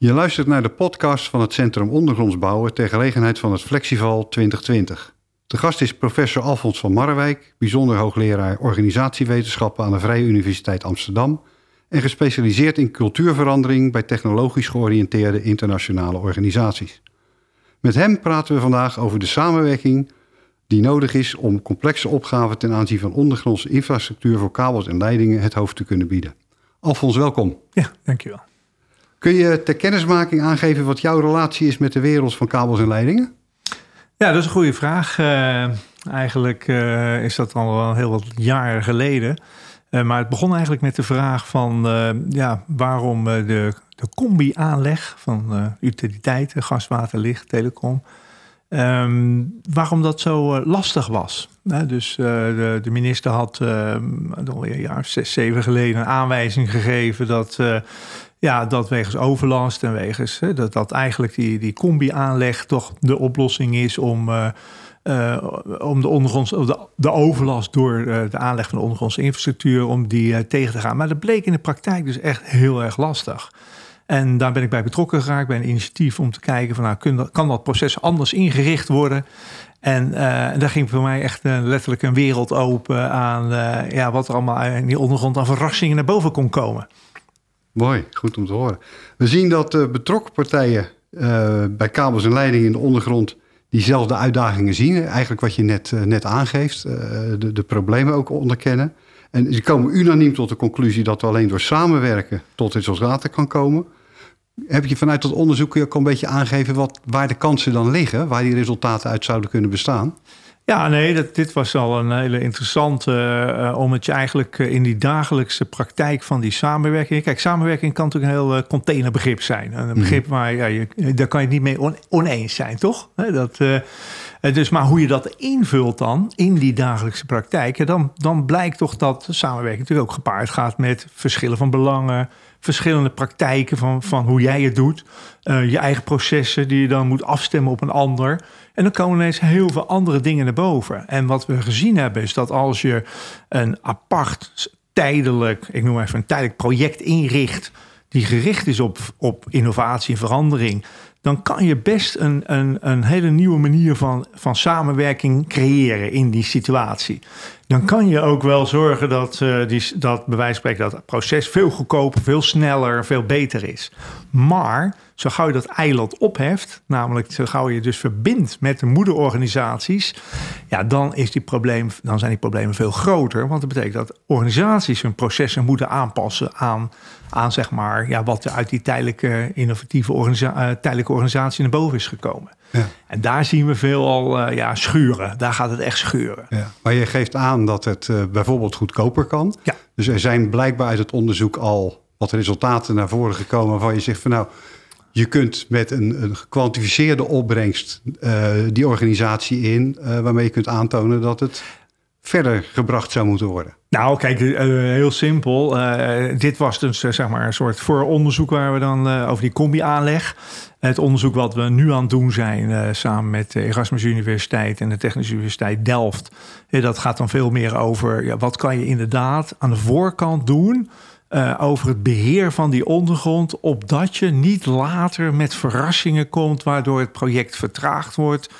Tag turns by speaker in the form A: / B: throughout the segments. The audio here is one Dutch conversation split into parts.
A: Je luistert naar de podcast van het Centrum Ondergrondsbouwen ter gelegenheid van het Flexival 2020. De gast is professor Alfons van Marrewijk, bijzonder hoogleraar organisatiewetenschappen aan de Vrije Universiteit Amsterdam en gespecialiseerd in cultuurverandering bij technologisch georiënteerde internationale organisaties. Met hem praten we vandaag over de samenwerking die nodig is om complexe opgaven ten aanzien van ondergrondse infrastructuur voor kabels en leidingen het hoofd te kunnen bieden. Alfons, welkom.
B: Ja, dankjewel.
A: Kun je ter kennismaking aangeven wat jouw relatie is met de wereld van kabels en leidingen?
B: Ja, dat is een goede vraag. Uh, eigenlijk uh, is dat al heel wat jaren geleden. Uh, maar het begon eigenlijk met de vraag van ja, waarom de, de combi-aanleg van utiliteiten, gas, water, licht, telecom, um, waarom dat zo lastig was. dus de, de, minister had alweer een jaar zes, zeven geleden een aanwijzing gegeven dat ja, dat wegens overlast en wegens hè, dat, dat eigenlijk die, die combi-aanleg toch de oplossing is om, uh, uh, om de, ondergronds, de, de overlast door uh, de aanleg van de ondergrondse infrastructuur, om die tegen te gaan. Maar dat bleek in de praktijk dus echt heel erg lastig. En daar ben ik bij betrokken geraakt bij een initiatief om te kijken van nou, kan dat, proces anders ingericht worden? En, en daar ging voor mij echt letterlijk een wereld open aan ja, wat er allemaal in die ondergrond aan verrassingen naar boven kon komen.
A: Mooi, goed om te horen. We zien dat uh, betrokken partijen uh, bij kabels en leidingen in de ondergrond diezelfde uitdagingen zien. Eigenlijk wat je net, uh, net aangeeft, de, de, problemen ook onderkennen. En ze komen unaniem tot de conclusie dat we alleen door samenwerken tot resultaten kan komen. Heb je vanuit dat onderzoek ook een beetje aangegeven wat, waar de kansen dan liggen, waar die resultaten uit zouden kunnen bestaan?
B: Ja, nee, dat, dit was al een hele interessante, uh, om het je eigenlijk uh, in die dagelijkse praktijk van die samenwerking. Kijk, samenwerking kan natuurlijk een heel uh, containerbegrip zijn. Een begrip mm. waar ja, je, daar kan je het niet mee on, oneens zijn, toch? Dat, dus, maar hoe je dat invult dan in die dagelijkse praktijk, dan, dan blijkt toch dat samenwerking natuurlijk ook gepaard gaat met verschillen van belangen, verschillende praktijken van, van hoe jij het doet. Uh, je eigen processen die je dan moet afstemmen op een ander. En dan komen ineens heel veel andere dingen naar boven. En wat we gezien hebben is dat als je een apart, tijdelijk, ik noem even een tijdelijk project inricht, die gericht is op, op innovatie en verandering, dan kan je best een, een, een hele nieuwe manier van, van samenwerking creëren in die situatie. Dan kan je ook wel zorgen dat, uh, die, dat bij dat het proces veel goedkoper, veel sneller, veel beter is. Maar zo gauw je dat eiland opheft, namelijk zo gauw je dus verbindt met de moederorganisaties, ja, dan, is die probleem, dan zijn die problemen veel groter. Want dat betekent dat organisaties hun processen moeten aanpassen aan, aan zeg maar, ja, wat er uit die tijdelijke innovatieve uh, tijdelijke organisatie naar boven is gekomen. Ja. En daar zien we veel al uh, ja, schuren. Daar gaat het echt schuren.
A: Ja. Maar je geeft aan dat het uh, bijvoorbeeld goedkoper kan. Ja. Dus er zijn blijkbaar uit het onderzoek al wat resultaten naar voren gekomen waarvan je zegt van nou, je kunt met een, een gekwantificeerde opbrengst uh, die organisatie in, waarmee je kunt aantonen dat het verder gebracht zou moeten worden.
B: Nou, kijk, uh, heel simpel. dit was dus zeg maar een soort vooronderzoek waar we dan over die combi-aanleg. Het onderzoek wat we nu aan het doen zijn samen met de Erasmus Universiteit en de Technische Universiteit Delft. dat gaat dan veel meer over ja, wat kan je inderdaad aan de voorkant doen over het beheer van die ondergrond, opdat je niet later met verrassingen komt, waardoor het project vertraagd wordt,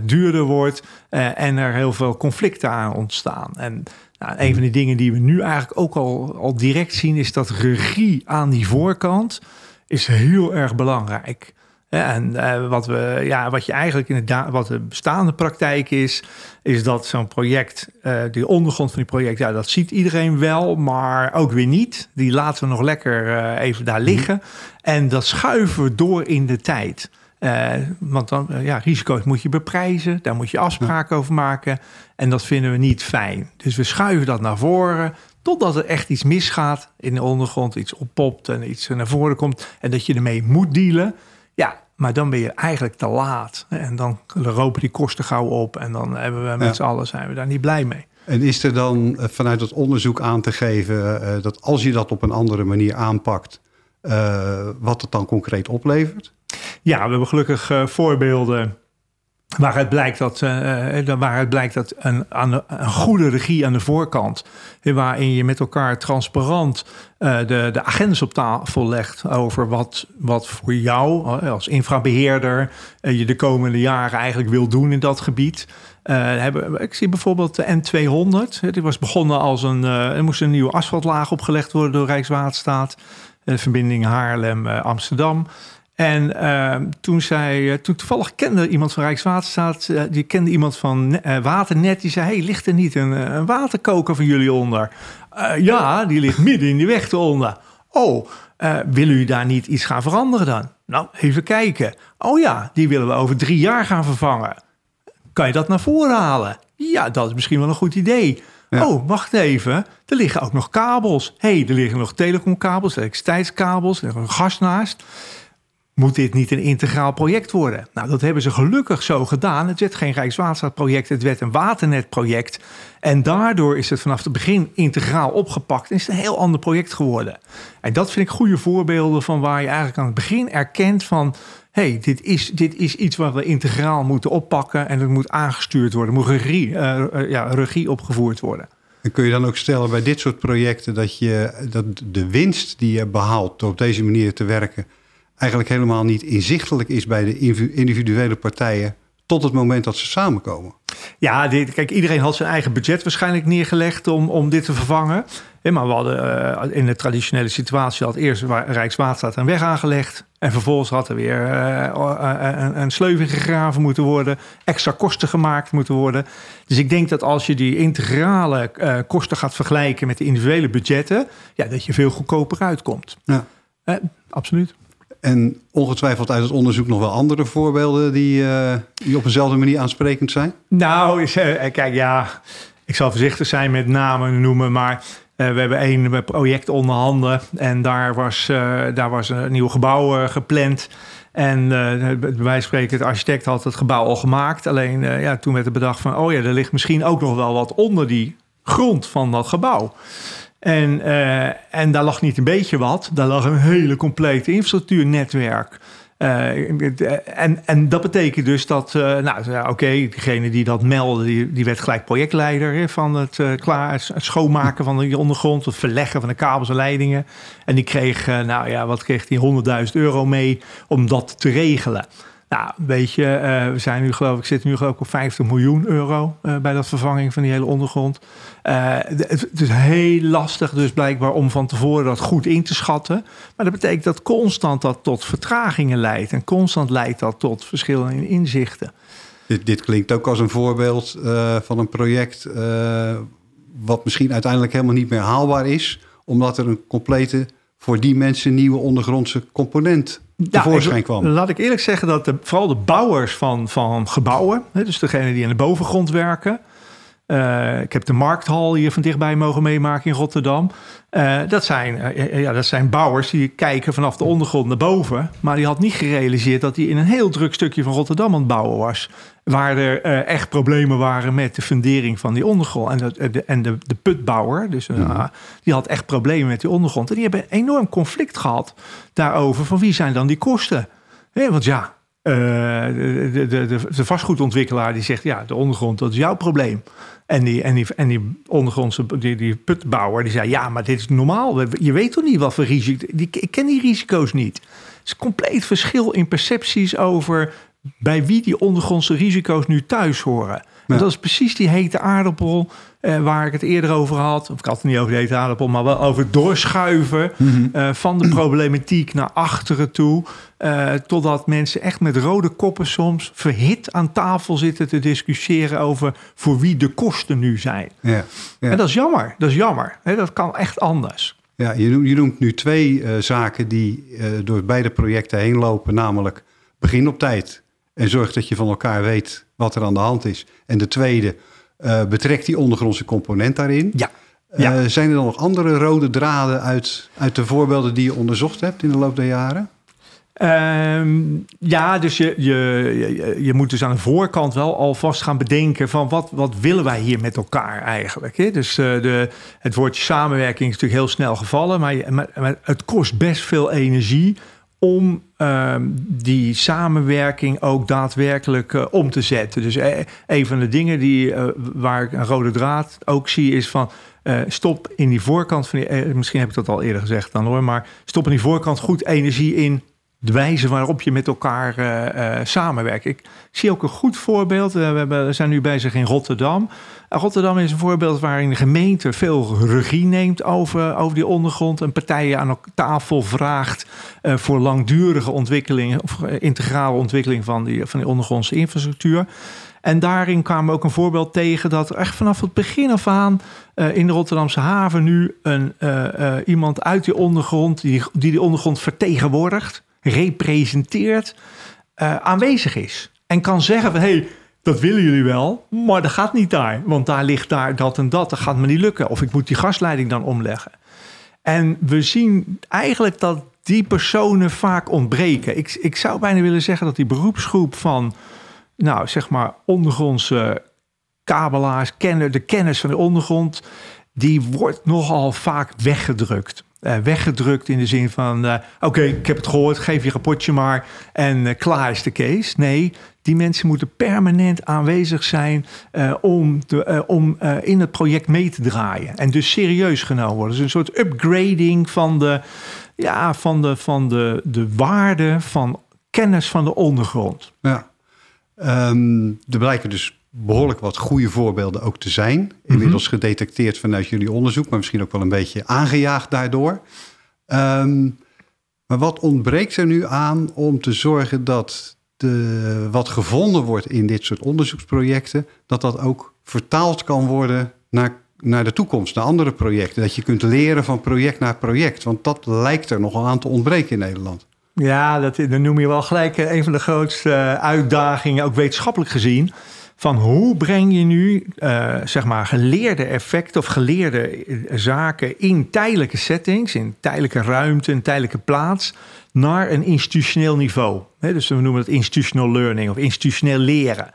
B: duurder wordt en er heel veel conflicten aan ontstaan. En nou, een van die dingen die we nu eigenlijk ook al, al direct zien, is dat regie aan die voorkant is heel erg belangrijk. En uh, wat, we, ja, wat je eigenlijk inderdaad, wat de bestaande praktijk is, is dat zo'n project, uh, die ondergrond van die project, ja, dat ziet iedereen wel, maar ook weer niet. Die laten we nog lekker uh, even daar mhm. liggen. En dat schuiven we door in de tijd. Want dan, ja, risico's moet je beprijzen, daar moet je afspraken over maken. En dat vinden we niet fijn. Dus we schuiven dat naar voren, totdat er echt iets misgaat in de ondergrond, iets oppopt en iets naar voren komt. En dat je ermee moet dealen. Ja, maar dan ben je eigenlijk te laat. En dan lopen die kosten gauw op. En dan hebben we met ja. z'n allen zijn we daar niet blij mee.
A: En is er dan eh, vanuit het onderzoek aan te geven uh, dat als je dat op een andere manier aanpakt, uh, wat het dan concreet oplevert?
B: Ja, we hebben gelukkig voorbeelden Waaruit blijkt dat, uh, waaruit blijkt dat een, een goede regie aan de voorkant, waarin je met elkaar transparant uh, de, de agendas op tafel legt over wat, wat voor jou als infrabeheerder uh, je de komende jaren eigenlijk wil doen in dat gebied. hebben, ik zie bijvoorbeeld de N200. Die was begonnen als een. er moest een nieuwe asfaltlaag opgelegd worden door Rijkswaterstaat. De verbinding Haarlem-Amsterdam. En uh, toen zij, eh, toen toevallig kende iemand van Rijkswaterstaat, uh, die kende iemand van uh, Waternet, die zei: Hey, ligt er niet een, een waterkoker van jullie onder? ja, die ligt midden in die weg eronder. Oh, willen jullie daar niet iets gaan veranderen dan? Nou, even kijken. Oh ja, die willen we over drie jaar gaan vervangen. Kan je dat naar voren halen? Ja, dat is misschien wel een goed idee. Oh, wacht even. Er liggen ook nog kabels. hey, er liggen nog telecomkabels, elektriciteitskabels, er gas naast moet dit niet een integraal project worden? Nou, dat hebben ze gelukkig zo gedaan. Het werd geen Rijkswaterstaatproject, het werd een waternetproject. En daardoor is het vanaf het begin integraal opgepakt en is het een heel ander project geworden. En dat vind ik goede voorbeelden van waar je eigenlijk aan het begin erkent van... hey, dit is, dit is iets wat we integraal moeten oppakken en het moet aangestuurd worden. moet regie, uh, ja, regie opgevoerd worden.
A: En kun je dan ook stellen bij dit soort projecten dat, je, dat de winst die je behaalt door op deze manier te werken eigenlijk helemaal niet inzichtelijk is bij de individuele partijen tot het moment dat ze samenkomen.
B: Ja, dit, kijk, iedereen had zijn eigen budget waarschijnlijk neergelegd om, om dit te vervangen. maar we hadden uh, in de traditionele situatie had eerst Rijkswaterstaat een weg aangelegd. En vervolgens had er weer uh, een, een sleuving gegraven moeten worden. Extra kosten gemaakt moeten worden. Dus ik denk dat als je die integrale kosten gaat vergelijken met de individuele budgetten. Ja, dat je veel goedkoper uitkomt. Ja. absoluut.
A: En ongetwijfeld uit het onderzoek nog wel andere voorbeelden die, uh, die op dezelfde manier aansprekend zijn?
B: Nou, is, uh, kijk, ja, ik zal voorzichtig zijn met namen noemen, maar we hebben één project onder handen en daar was, daar was een nieuw gebouw gepland. En bij wijze van spreken, de architect had het gebouw al gemaakt. Alleen ja, toen werd er bedacht van, oh ja, er ligt misschien ook nog wel wat onder die grond van dat gebouw. En, uh, en daar lag niet een beetje wat, daar lag een hele complete infrastructuurnetwerk. Uh, en, en dat betekent dus dat, uh, nou oké, okay, diegene die dat meldde, die, werd gelijk projectleider van het, klaar, schoonmaken van de ondergrond, het verleggen van de kabels en leidingen. En die kreeg, nou ja, wat kreeg die 100.000 euro mee om dat te regelen. Nou, weet je, uh, we zijn nu geloof ik, zitten nu geloof ik op 50 miljoen euro uh, bij dat vervanging van die hele ondergrond. Uh, het, is heel lastig dus blijkbaar om van tevoren dat goed in te schatten. Maar dat betekent dat constant dat tot vertragingen leidt. En constant leidt dat tot verschillen in inzichten.
A: Dit, dit klinkt ook als een voorbeeld van een project wat misschien uiteindelijk helemaal niet meer haalbaar is. Omdat er een complete, voor die mensen nieuwe ondergrondse component tevoorschijn kwam.
B: Laat ik eerlijk zeggen dat de, vooral de bouwers van, van gebouwen, hè, dus degene die in de bovengrond werken. Uh, ik heb de markthal hier van dichtbij mogen meemaken in Rotterdam. Uh, dat, zijn, uh, ja, dat zijn bouwers die kijken vanaf de ondergrond naar boven. Maar die had niet gerealiseerd dat hij in een heel druk stukje van Rotterdam aan het bouwen was. Waar er echt problemen waren met de fundering van die ondergrond. En, de, de, en de, de putbouwer, dus, die had echt problemen met die ondergrond. En die hebben een enorm conflict gehad daarover van wie zijn dan die kosten. want ja, de, de, de, de, vastgoedontwikkelaar die zegt ja, de ondergrond, dat is jouw probleem. En die, en die, en die ondergrondse die, die putbouwer die zei: Ja, maar dit is normaal. Je weet toch niet wat voor risico. Ik ken die risico's niet. Het is compleet verschil in percepties over bij wie die ondergrondse risico's nu thuis horen. En dat is precies die hete aardappel eh, waar ik het eerder over had. Of ik had het niet over de hete aardappel, maar wel over het doorschuiven mhm. eh, van de problematiek naar achteren toe. Uh, totdat mensen echt met rode koppen soms verhit aan tafel zitten te discussiëren over voor wie de kosten nu zijn. Ja, ja. En dat is jammer. Dat is jammer. dat kan echt anders.
A: Ja, je noemt, je noemt nu twee zaken die door beide projecten heen lopen, namelijk begin op tijd en zorg dat je van elkaar weet wat er aan de hand is. En de tweede, uh, betrekt die ondergrondse component daarin. Ja. ja. Uh, zijn er dan nog andere rode draden uit, uit de voorbeelden die je onderzocht hebt in de loop der jaren?
B: Um, ja, dus je, je, je, je, moet dus aan de voorkant wel alvast gaan bedenken van wat, wat willen wij hier met elkaar eigenlijk. Hè? Dus uh, de, het woordje samenwerking is natuurlijk heel snel gevallen, maar, maar, maar het kost best veel energie om ehm, die samenwerking ook daadwerkelijk eh, om te zetten. Dus eh, een van de dingen die, eh, waar ik een rode draad ook zie is van... stop in die voorkant van die... misschien heb ik dat al eerder gezegd dan hoor... maar stop in die voorkant goed energie in de wijze waarop je met elkaar uh, samenwerkt. Ik zie ook een goed voorbeeld. we, hebben, zijn nu bezig in Rotterdam. Rotterdam is een voorbeeld waarin de gemeente veel regie neemt over, over die ondergrond. En partijen aan tafel vraagt voor langdurige ontwikkeling of integrale ontwikkeling van die, van die ondergrondse infrastructuur. En daarin kwamen we ook een voorbeeld tegen dat echt vanaf het begin af aan in de Rotterdamse haven nu een, iemand uit die ondergrond, die, die die ondergrond vertegenwoordigt, representeert, uh, aanwezig is. En kan zeggen van, hé, hey, dat willen jullie wel, maar dat gaat niet daar. Want daar ligt daar dat en dat, dat gaat me niet lukken. Of ik moet die gasleiding dan omleggen. En we zien eigenlijk dat die personen vaak ontbreken. Ik, ik zou bijna willen zeggen dat die beroepsgroep van, nou zeg maar, ondergrondse kabelaars, kenner, de kennis van de ondergrond, die wordt nogal vaak weggedrukt. Uh, weggedrukt in de zin van: uh, oké, ik heb het gehoord, geef je rapportje maar en uh, klaar is de case. Nee, die mensen moeten permanent aanwezig zijn om, de, om in het project mee te draaien. En dus serieus genomen worden. Dus een soort upgrading van de, ja, van de, van de, de waarde van kennis van de ondergrond.
A: Ja. Um, er blijken dus behoorlijk wat goede voorbeelden ook te zijn. Inmiddels mhm. gedetecteerd vanuit jullie onderzoek, maar misschien ook wel een beetje aangejaagd daardoor. Um, maar wat ontbreekt er nu aan om te zorgen dat de, wat gevonden wordt in dit soort onderzoeksprojecten, dat dat ook vertaald kan worden naar, naar de toekomst, naar andere projecten? Dat je kunt leren van project naar project, want dat lijkt er nogal aan te ontbreken in Nederland.
B: Ja, dat, dat noem je wel gelijk een van de grootste uitdagingen, ook wetenschappelijk gezien van hoe breng je nu uh, zeg maar geleerde effecten of geleerde eh, zaken in tijdelijke settings, in tijdelijke ruimte, in tijdelijke plaats, naar een institutioneel niveau. dus we noemen het institutional learning of institutioneel leren.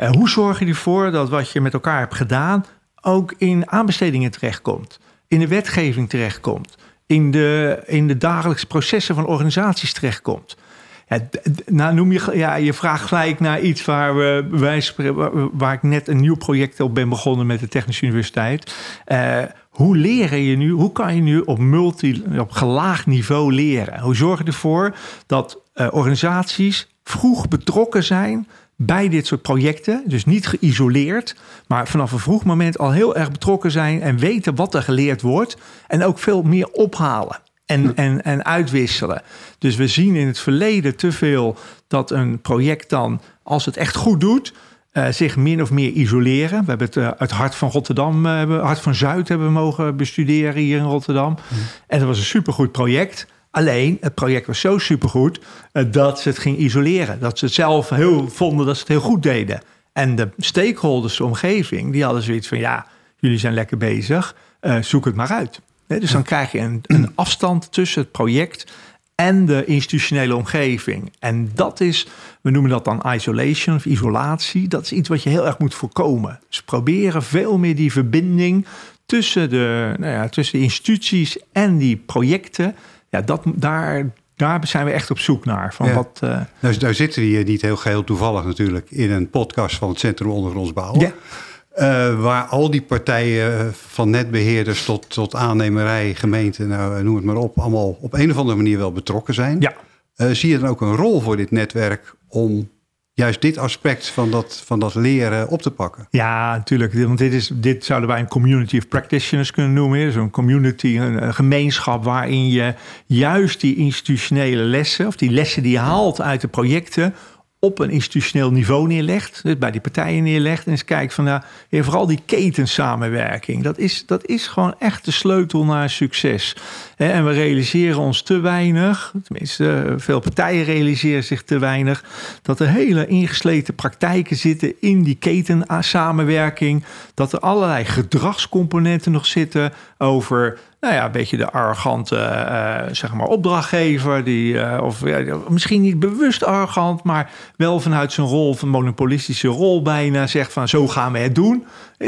B: Uh, hoe zorg je ervoor dat wat je met elkaar hebt gedaan ook in aanbestedingen terechtkomt, in de wetgeving terechtkomt, in de, in de dagelijkse processen van organisaties terechtkomt? Nou noem je, ja, je vraagt gelijk naar iets waar, we, waar ik net een nieuw project op ben begonnen met de Technische Universiteit. Uh, hoe leren je nu, hoe kan je nu op, multi, op gelaagd niveau leren? Hoe zorg je ervoor dat uh, organisaties vroeg betrokken zijn bij dit soort projecten. Dus niet geïsoleerd, maar vanaf een vroeg moment al heel erg betrokken zijn en weten wat er geleerd wordt. En ook veel meer ophalen en, en, en uitwisselen. Dus we zien in het verleden te veel dat een project dan, als het echt goed doet, uh, zich min of meer isoleren. We hebben het uh, uit Hart van Rotterdam, uh, hebben, Hart van Zuid hebben we mogen bestuderen hier in Rotterdam. En dat was een supergoed project. Alleen, het project was zo supergoed dat ze het ging isoleren. Dat ze het zelf heel vonden dat ze het heel goed deden. En de stakeholders, de omgeving, die hadden zoiets van: ja, jullie zijn lekker bezig, zoek het maar uit dus dan krijg je een, een afstand tussen het project en de institutionele omgeving. En dat is, we noemen dat dan isolation of isolatie. Dat is iets wat je heel erg moet voorkomen. Dus proberen veel meer die verbinding tussen de, nou ja, tussen de instituties en die projecten. Ja, dat, daar, daar zijn we echt op zoek naar. Van wat, uh...
A: nou, daar zitten we hier niet heel geheel toevallig natuurlijk in een podcast van het Centrum Ondergronds Bouwen. Ja. Uh, waar al die partijen, eh, van netbeheerders tot, tot aannemerij, gemeente, nou, noem het maar op, allemaal op een of andere manier wel betrokken zijn. Ja. Uh, zie je dan ook een rol voor dit netwerk om juist dit aspect van dat, van dat leren op te pakken?
B: Ja, natuurlijk. Want dit, is, dit zouden wij een community of practitioners kunnen noemen. Zo'n community, een, gemeenschap waarin je juist die institutionele lessen, of die lessen die je haalt uit de projecten, op een institutioneel niveau neerlegt, dus bij die partijen neerlegt en eens kijkt van, nou, vooral die ketensamenwerking, dat is, dat is gewoon echt de sleutel naar succes. En we realiseren ons te weinig, tenminste veel partijen realiseren zich te weinig, dat er hele ingesleten praktijken zitten in die ketensamenwerking, dat er allerlei gedragscomponenten nog zitten over nou ja, een beetje de arrogante uh, zeg maar opdrachtgever. Die, uh, of ja, misschien niet bewust arrogant, maar wel vanuit zijn rol, van monopolistische rol bijna, zegt van zo gaan we het doen.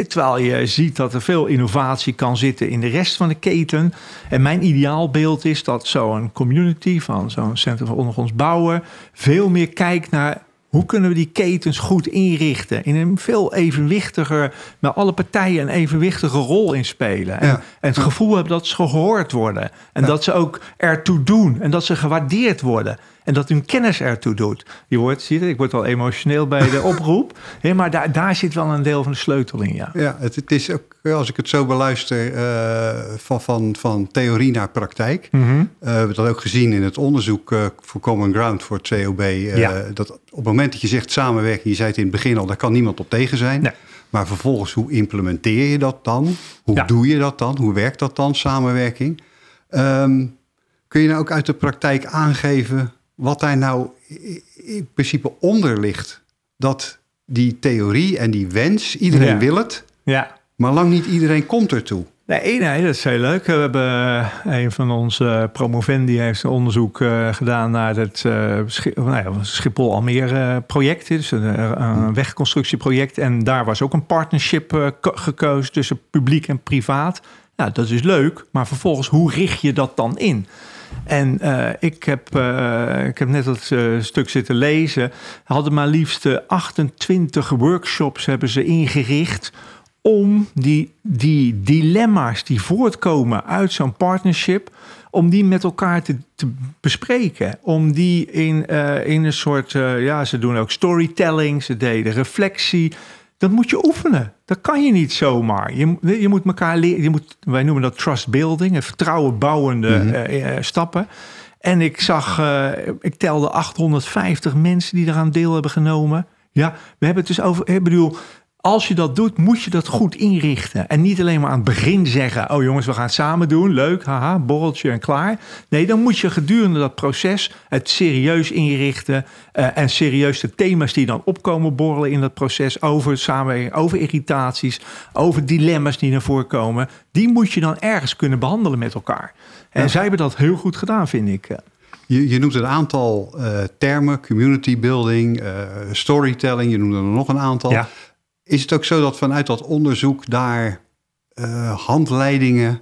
B: Terwijl je ziet dat er veel innovatie kan zitten in de rest van de keten. En mijn ideaalbeeld is dat zo'n community van zo'n Centrum voor Ondergronds Bouwen veel meer kijkt naar hoe kunnen we die ketens goed inrichten? In een veel evenwichtiger, met alle partijen een evenwichtige rol in spelen. En, en het gevoel hebben dat ze gehoord worden. En dat ze ook ertoe doen. En dat ze gewaardeerd worden. En dat hun kennis ertoe doet. Je wordt, zie je, ik word al emotioneel bij de oproep. maar daar, daar zit wel een deel van de sleutel in, ja.
A: Ja, het, het is ook, als ik het zo beluister, uh, van, van, van theorie naar praktijk. Mm -hmm. uh, we hebben dat ook gezien in het onderzoek uh, voor Common Ground voor het COB. Ja. Dat op het moment dat je zegt samenwerking, je zei het in het begin al, daar kan niemand op tegen zijn. Nee. Maar vervolgens, hoe implementeer je dat dan? Hoe ja. doe je dat dan? Hoe werkt dat dan, samenwerking? Um, kun je nou ook uit de praktijk aangeven wat daar nou in principe onder ligt. Dat die theorie en die wens, iedereen ja. wil het, ja. maar lang niet iedereen komt ertoe.
B: Nee, nee, dat is heel leuk. We hebben eh, een van onze promovendi heeft een onderzoek uh, gedaan naar het nou ja, Schiphol-Almere project. Dus een, een, wegconstructieproject. En daar was ook een partnership gekozen tussen publiek en privaat. Nou, dat is leuk, maar vervolgens, hoe richt je dat dan in? En uh, ik, heb, uh, ik heb net dat uh, stuk zitten lezen. Hadden maar liefst 28 workshops hebben ze ingericht om die, die dilemma's die voortkomen uit zo'n partnership, om die met elkaar te, te bespreken. Om die in, in een soort, ja, ze doen ook storytelling, ze deden reflectie dat moet je oefenen. Dat kan je niet zomaar. Je, je moet elkaar leren. Je moet, wij noemen dat trust building, vertrouwen bouwende mm -hmm. stappen. En ik zag, uh, ik telde 850 mensen die eraan deel hebben genomen. Ja, we hebben het dus over. Ik bedoel, als je dat doet, moet je dat goed inrichten. En niet alleen maar aan het begin zeggen: Oh jongens, we gaan het samen doen. Leuk, haha, borreltje en klaar. Nee, dan moet je gedurende dat proces het serieus inrichten. Uh, en serieus de thema's die dan opkomen borrelen in dat proces. Over samenwerking, over irritaties, over dilemma's die naar voren komen. Die moet je dan ergens kunnen behandelen met elkaar. En ja. zij hebben dat heel goed gedaan, vind ik.
A: Je, je noemt een aantal uh, termen: community building, uh, storytelling. Je noemde er nog een aantal. Ja. Is het ook zo dat vanuit dat onderzoek daar uh, handleidingen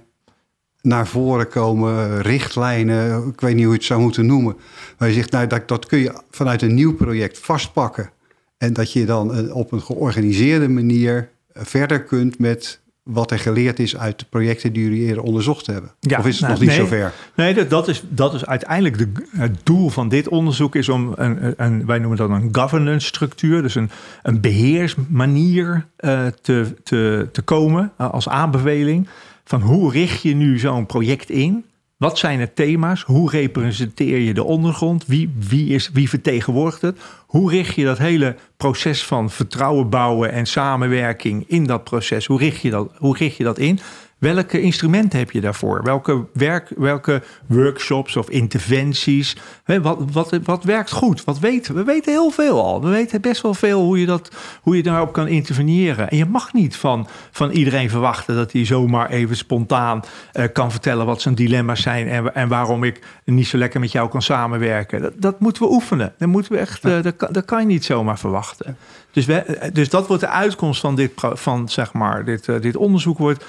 A: naar voren komen, richtlijnen, ik weet niet hoe je het zou moeten noemen. Maar je zegt, nou, dat, dat kun je vanuit een nieuw project vastpakken. En dat je dan uh, op een georganiseerde manier verder kunt met wat er geleerd is uit de projecten die jullie eerder onderzocht hebben? Ja, of is het nou, nog niet
B: nee,
A: zover?
B: Nee, dat, dat, is, dat is uiteindelijk de, het doel van dit onderzoek is om een, een wij noemen dat een governance structuur, dus een, een beheersmanier uh, te, te, te komen uh, als aanbeveling van hoe richt je nu zo'n project in? Wat zijn de thema's? Hoe representeer je de ondergrond? Wie, wie, is, wie vertegenwoordigt het? Hoe richt je dat hele proces van vertrouwen bouwen en samenwerking in dat proces? Hoe richt je dat, hoe richt je dat in? Welke instrumenten heb je daarvoor? Welke, werk, welke workshops of interventies? Wat, wat, wat werkt goed? Wat weten we? weten heel veel al. We weten best wel veel hoe je, dat, hoe je daarop kan interveneren. En je mag niet van, van iedereen verwachten dat hij zomaar even spontaan uh, kan vertellen wat zijn dilemma's zijn en, en waarom ik niet zo lekker met jou kan samenwerken. Dat, dat moeten we oefenen. Dat, moeten we echt, uh, dat, dat kan je niet zomaar verwachten. Dus, we, dus dat wordt de uitkomst van dit, van, zeg maar, dit, uh, dit onderzoek wordt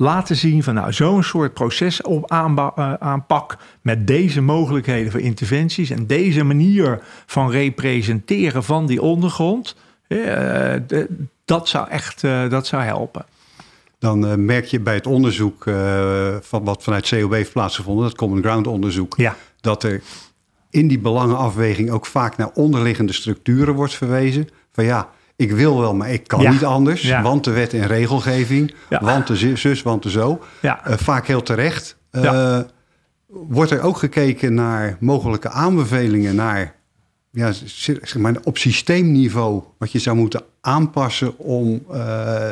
B: laten zien van nou, zo'n soort proces op uh, aanpak met deze mogelijkheden voor interventies en deze manier van representeren van die ondergrond, de, dat zou echt uh, dat zou helpen.
A: Dan merk je bij het onderzoek van wat vanuit COB heeft plaatsgevonden, dat Common Ground onderzoek, ja. dat er in die belangenafweging ook vaak naar onderliggende structuren wordt verwezen. Van ja, ik wil wel, maar ik kan ja. niet anders. Ja. Want de wet en regelgeving, ja. want de zus, want de zo. Uh, vaak heel terecht. Uh, wordt er ook gekeken naar mogelijke aanbevelingen naar, ja, zeg maar, op systeemniveau, wat je zou moeten aanpassen om uh,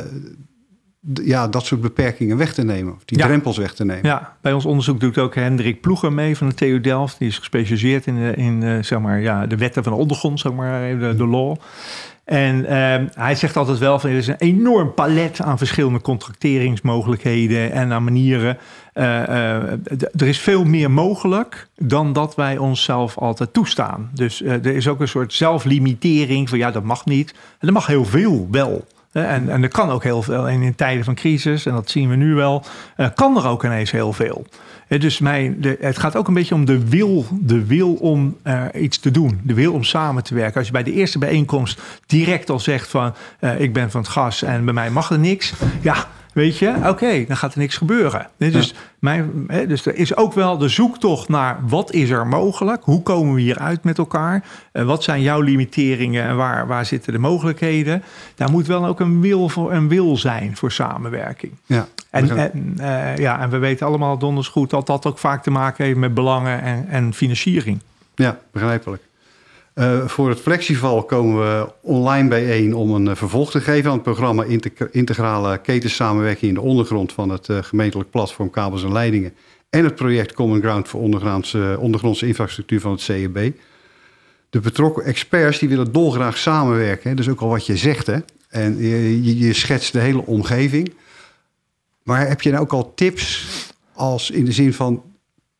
A: ja, dat soort beperkingen weg te nemen, of die drempels weg te nemen.
B: Ja, bij ons onderzoek doet ook Hendrik Ploeger mee van de TU Delft. Die is gespecialiseerd in, in zeg maar, ja, de wetten van de ondergrond, zeg maar, de, de law. En uh, hij zegt altijd wel van er is een enorm palet aan verschillende contracteringsmogelijkheden en aan manieren. er is veel meer mogelijk dan dat wij onszelf altijd toestaan. Dus er is ook een soort zelflimitering van ja, dat mag niet. En dat mag heel veel wel. En, en er kan ook heel veel. En in tijden van crisis, en dat zien we nu wel, kan er ook ineens heel veel. Dus mijn, het gaat ook een beetje om de wil, de wil om uh, iets te doen. De wil om samen te werken. Als je bij de eerste bijeenkomst direct al zegt van... Uh, ik ben van het gas en bij mij mag er niks. Ja, Weet je, oké, dan gaat er niks gebeuren. Dus, mijn, dus er is ook wel de zoektocht naar wat is er mogelijk? Hoe komen we hieruit met elkaar? Uh, wat zijn jouw limiteringen en waar, waar zitten de mogelijkheden? Daar moet wel ook een wil, voor, een wil zijn voor samenwerking. Ja, en, en, uh, ja, en we weten allemaal donders goed dat dat ook vaak te maken heeft met belangen en, en financiering.
A: Ja, begrijpelijk. Uh, voor het Flexival komen we online bijeen om een uh, vervolg te geven aan het programma Integrale Ketensamenwerking in de ondergrond van het uh, gemeentelijk platform Kabels en Leidingen en het project Common Ground voor ondergrondse, ondergrondse infrastructuur van het CEB. De betrokken experts die willen dolgraag samenwerken, hè? dus ook al wat je zegt hè, en je, je schetst de hele omgeving. Maar heb je nou ook al tips als in de zin van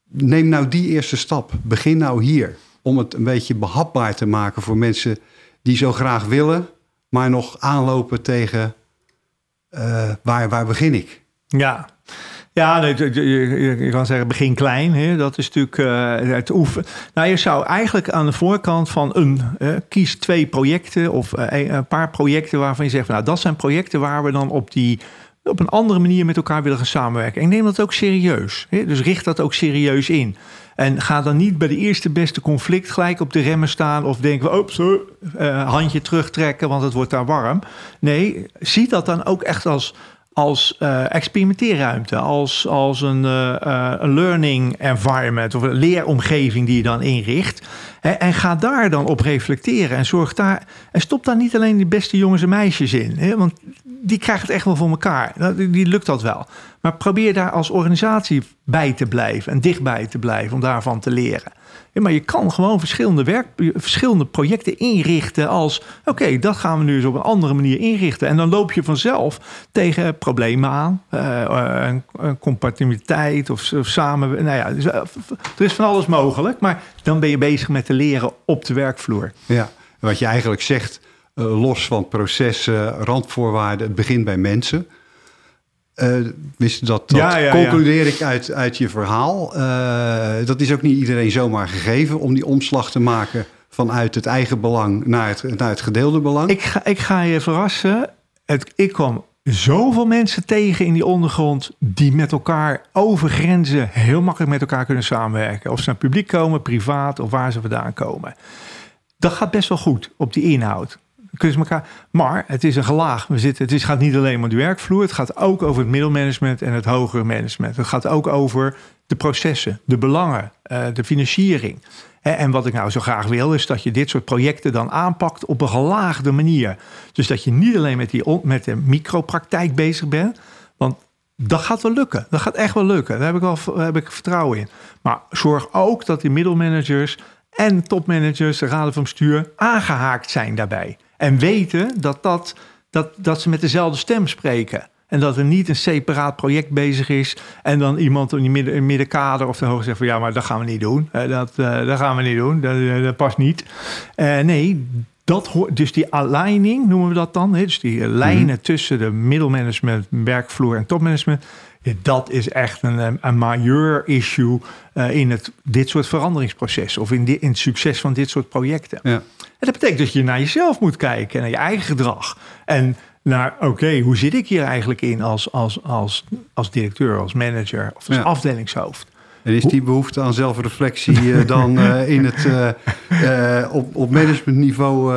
A: neem nou die eerste stap, begin nou hier om het een beetje behapbaar te maken voor mensen die zo graag willen, maar nog aanlopen tegen uh, waar, waar begin ik?
B: Ja, ja, je, kan zeggen begin klein. Hè? Dat is natuurlijk uh, het oefenen. Nou, je zou eigenlijk aan de voorkant van een uh, kies twee projecten of uh, een paar projecten waarvan je zegt, van, nou, dat zijn projecten waar we dan op die op een andere manier met elkaar willen gaan samenwerken. En neem dat ook serieus. Dus richt dat ook serieus in. En ga dan niet bij de eerste beste conflict gelijk op de remmen staan of denken we, uh, handje terugtrekken, want het wordt daar warm. Nee, zie dat dan ook echt als, als uh, experimenteerruimte, als, als een, uh, learning environment of een leeromgeving die je dan inricht. Hè, en ga daar dan op reflecteren en zorg daar. En stop daar niet alleen die beste jongens en meisjes in. Hè, want die krijgen het echt wel voor elkaar. Die lukt dat wel. Maar probeer daar als organisatie bij te blijven en dichtbij te blijven om daarvan te leren. Maar je kan gewoon verschillende, werk, verschillende projecten inrichten als... oké, dat gaan we nu eens op een andere manier inrichten. En dan loop je vanzelf tegen problemen aan. Uh, compatibiliteit of, samen... Nou ja, dus, uh, er is van alles mogelijk. Maar dan ben je bezig met te leren op de werkvloer.
A: Ja, wat je eigenlijk zegt los van processen, randvoorwaarden, het begint bij mensen. Uh, wist dat, dat ja, ja, concludeer ik uit, uit je verhaal. Uh, dat is ook niet iedereen zomaar gegeven om die omslag te maken vanuit het eigen belang naar het, naar het gedeelde belang.
B: Ik ga, ik ga je verrassen. Het, ik kwam zoveel mensen tegen in die ondergrond die met elkaar over grenzen heel makkelijk met elkaar kunnen samenwerken. Of ze naar publiek komen, privaat of waar ze vandaan komen. Dat gaat best wel goed op die inhoud Maar het is een gelaag. We zitten, het gaat niet alleen om de werkvloer. Het gaat ook over het middelmanagement en het hogere management. Het gaat ook over de processen, de belangen, uh, de financiering. En wat ik nou zo graag wil, is dat je dit soort projecten dan aanpakt op een gelaagde manier. Dus dat je niet alleen met, die, met de micropraktijk bezig bent. Want dat gaat wel lukken. Dat gaat echt wel lukken. Daar heb ik, wel, heb ik vertrouwen in. Maar zorg ook dat die middelmanagers en topmanagers, de raden van bestuur, aangehaakt zijn daarbij. En weten dat, dat, dat, dat ze met dezelfde stem spreken. En dat er niet een separaat project bezig is. En dan iemand in die midden, middenkader of de hoogte zegt van ja, maar dat gaan we niet doen. Dat, uh, dat gaan we niet doen. Dat, eh, dat past niet. Uh, nee, dat hoort, dus die aligning noemen we dat dan. Dus die lijnen mhm. tussen de middelmanagement, werkvloer en topmanagement. Dat is echt een, een majeur issue in het, dit soort veranderingsprocessen. Of in, in het succes van dit soort projecten. Ja. En dat betekent dat je naar jezelf moet kijken, naar je eigen gedrag. En naar, oké, hoe zit ik hier eigenlijk in als, als, als, als directeur, als manager of als afdelingshoofd?
A: En is die behoefte aan zelfreflectie uh, dan uh, in het, uh, op, op managementniveau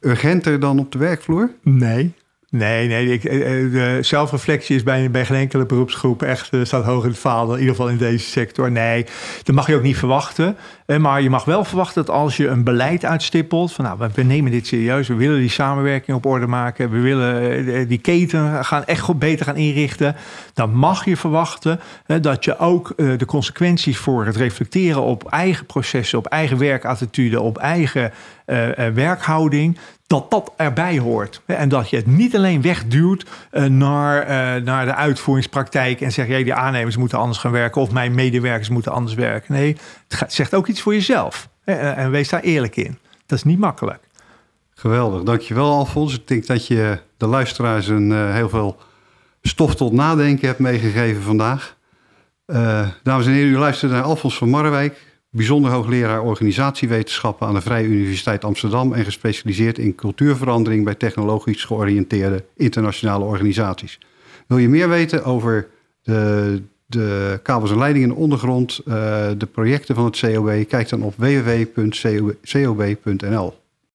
A: urgenter dan op de werkvloer?
B: Nee, Nee, nee. Ik, eh, eh, de zelfreflectie is bij, bij geen enkele beroepsgroep echt staat hoog in het vaandel. In ieder geval in deze sector. Nee, dat mag je ook niet verwachten. Maar je mag wel verwachten dat als je een beleid uitstippelt. van nou, we nemen dit serieus. We willen die samenwerking op orde maken. We willen die keten gaan echt goed beter gaan inrichten. Dan mag je verwachten dat je ook de consequenties voor het reflecteren op eigen processen. op eigen werkattitude. op eigen werkhouding dat dat erbij hoort. En dat je het niet alleen wegduwt naar, naar de uitvoeringspraktijk en zegt, ja, die aannemers moeten anders gaan werken of mijn medewerkers moeten anders werken. Nee, het zegt ook iets voor jezelf. En wees daar eerlijk in. Dat is niet makkelijk.
A: Geweldig, dankjewel Alfons. Ik denk dat je de luisteraars een uh, heel veel stof tot nadenken hebt meegegeven vandaag. dames en heren, u luistert naar Alfons van Marrewijk, bijzonder hoogleraar organisatiewetenschappen aan de Vrije Universiteit Amsterdam en gespecialiseerd in cultuurverandering bij technologisch georiënteerde internationale organisaties. Wil je meer weten over de, de kabels en leidingen in de ondergrond, uh, de projecten van het COB? Kijk dan op www.cob.nl.